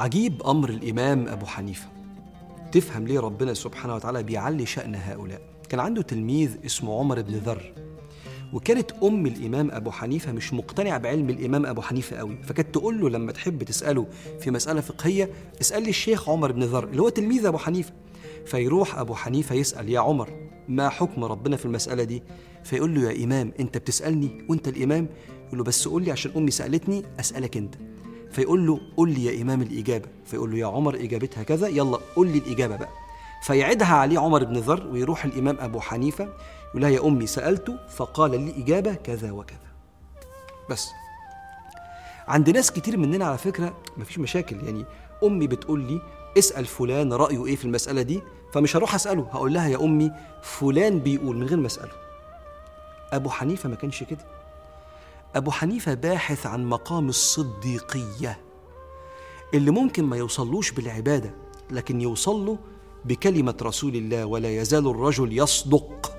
عجيب أمر الإمام أبو حنيفة. تفهم ليه ربنا سبحانه وتعالى بيعلي شأن هؤلاء؟ كان عنده تلميذ اسمه عمر بن ذر وكانت أم الإمام أبو حنيفة مش مقتنعة بعلم الإمام أبو حنيفة قوي فكانت تقول له لما تحب تسأله في مسألة فقهية اسأل لي الشيخ عمر بن ذر اللي هو تلميذ أبو حنيفة. فيروح أبو حنيفة يسأل يا عمر ما حكم ربنا في المسألة دي؟ فيقول له يا إمام أنت بتسألني وأنت الإمام؟ يقول له بس قول لي عشان أمي سألتني أسألك أنت. فيقول له قول لي يا إمام الإجابة. فيقول له يا عمر إجابتها كذا يلا قول لي الإجابة بقى. فيعدها عليه عمر بن ذر ويروح الإمام أبو حنيفة يقول لها يا أمي سألته فقال لي إجابة كذا وكذا. بس عند ناس كتير مننا على فكرة مفيش مشاكل. يعني أمي بتقول لي اسأل فلان رأيه إيه في المسألة دي فمش هروح أسأله هقول لها يا أمي فلان بيقول من غير ما أسأله. أبو حنيفة ما كانش كده. أبو حنيفة باحث عن مقام الصديقية اللي ممكن ما يوصلوش بالعبادة لكن يوصل له بكلمة رسول الله ولا يزال الرجل يصدق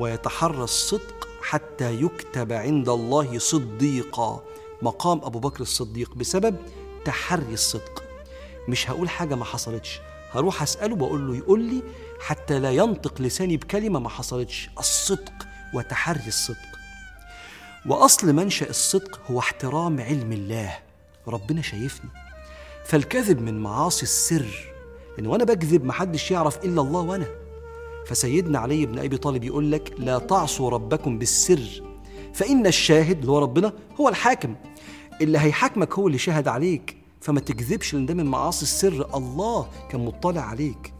ويتحرى الصدق حتى يكتب عند الله صديقا. مقام أبو بكر الصديق بسبب تحري الصدق. مش هقول حاجة ما حصلتش هروح أسأله وأقول له يقول لي حتى لا ينطق لساني بكلمة ما حصلتش الصدق وتحري الصدق. وأصل منشأ الصدق هو احترام علم الله. ربنا شايفني. فالكذب من معاصي السر لأن وأنا بكذب محدش يعرف إلا الله وأنا. فسيدنا علي بن أبي طالب يقول لك لا تعصوا ربكم بالسر. فإن الشاهد اللي هو ربنا هو الحاكم. اللي هيحاكمك هو اللي شاهد عليك. فما تكذبش لأن ده من معاصي السر. الله كان مطلع عليك.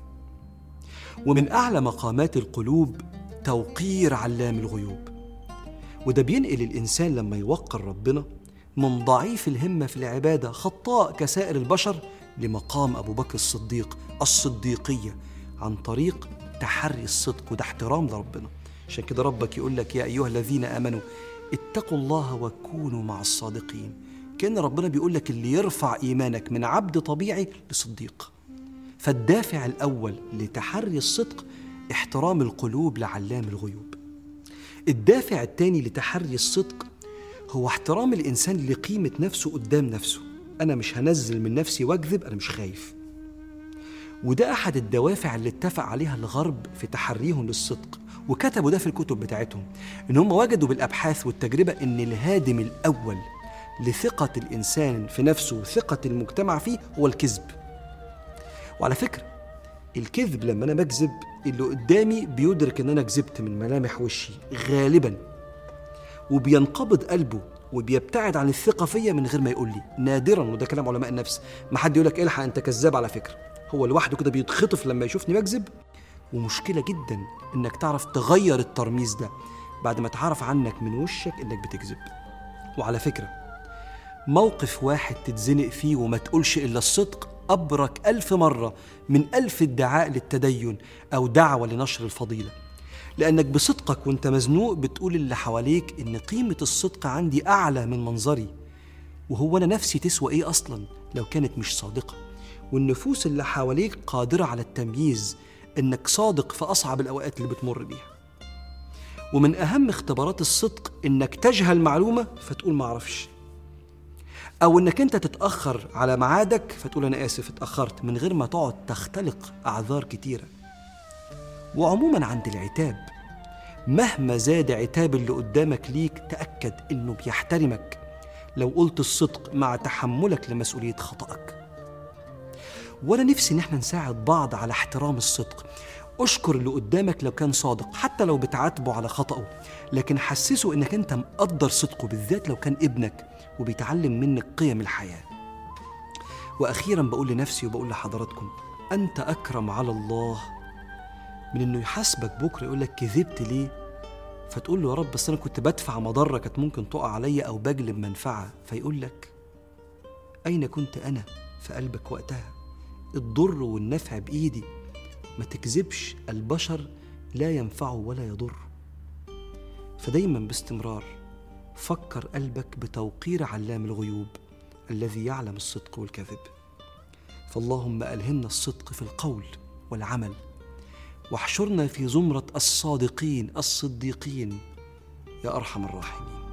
ومن أعلى مقامات القلوب توقير علام الغيوب. وده بينقل الإنسان لما يوقر ربنا من ضعيف الهمة في العبادة خطاء كسائر البشر لمقام أبو بكر الصديق الصديقية عن طريق تحري الصدق وده احترام لربنا. عشان كده ربك يقول لك يا أيها الذين آمنوا اتقوا الله وكونوا مع الصادقين. كأن ربنا بيقول لك اللي يرفع إيمانك من عبد طبيعي لصديق. فالدافع الأول لتحري الصدق احترام القلوب لعلام الغيوب. الدافع الثاني لتحري الصدق هو احترام الإنسان لقيمة نفسه قدام نفسه. أنا مش هنزل من نفسي وأكذب أنا مش خايف. وده أحد الدوافع اللي اتفق عليها الغرب في تحريهم للصدق وكتبوا ده في الكتب بتاعتهم إن هم وجدوا بالأبحاث والتجربة إن الهادم الأول لثقة الإنسان في نفسه وثقة المجتمع فيه هو الكذب. وعلى فكرة الكذب لما أنا بكذب اللي قدامي بيدرك إن أنا كذبت من ملامح وشي غالبا. وبينقبض قلبه وبيبتعد عن الثقة فيا من غير ما يقول لي. نادرا وده كلام علماء النفس. ما حد يقول لك إلحق أنت كذاب على فكرة. هو لوحده كده بيتخطف لما يشوفني بكذب. ومشكلة جدا إنك تعرف تغير الترميز ده بعد ما تعرف عنك من وشك إنك بتكذب. وعلى فكرة موقف واحد تتزنق فيه وما تقولش إلا الصدق أبرك ألف مرة من ألف ادعاء للتدين أو دعوة لنشر الفضيلة. لأنك بصدقك وأنت مزنوق بتقول اللي حواليك إن قيمة الصدق عندي أعلى من منظري. وهو أنا نفسي تسوى إيه أصلا لو كانت مش صادقة؟ والنفوس اللي حواليك قادرة على التمييز إنك صادق في أصعب الأوقات اللي بتمر بيها. ومن أهم اختبارات الصدق إنك تجهل معلومة فتقول ما أعرفش أو إنك أنت تتأخر على ميعادك فتقول أنا آسف اتأخرت من غير ما تقعد تختلق أعذار كتيرة. وعموما عند العتاب مهما زاد عتاب اللي قدامك ليك تأكد إنه بيحترمك. لو قلت الصدق مع تحملك لمسؤولية خطأك. وأنا نفسي إن إحنا نساعد بعض على احترام الصدق. أشكر اللي قدامك لو كان صادق حتى لو بتعاتبه على خطأه. لكن حسسه إنك أنت مقدر صدقه بالذات لو كان ابنك وبيتعلم منك قيم الحياة. وأخيرا بقول لنفسي وبقول لحضراتكم أنت أكرم على الله. من إنه يحاسبك بكرة يقول لك كذبت ليه؟ فتقول له يا رب بس أنا كنت بدفع مضرة كانت ممكن تقع عليا أو بجلب منفعة. فيقول لك أين كنت أنا في قلبك وقتها؟ الضر والنفع بإيدي. ما تكذبش البشر لا ينفعه ولا يضر. فدايما باستمرار فكر قلبك بتوقير علام الغيوب الذي يعلم الصدق والكذب. فاللهم ألهمنا الصدق في القول والعمل. واحشرنا في زمرة الصادقين الصديقين يا أرحم الراحمين.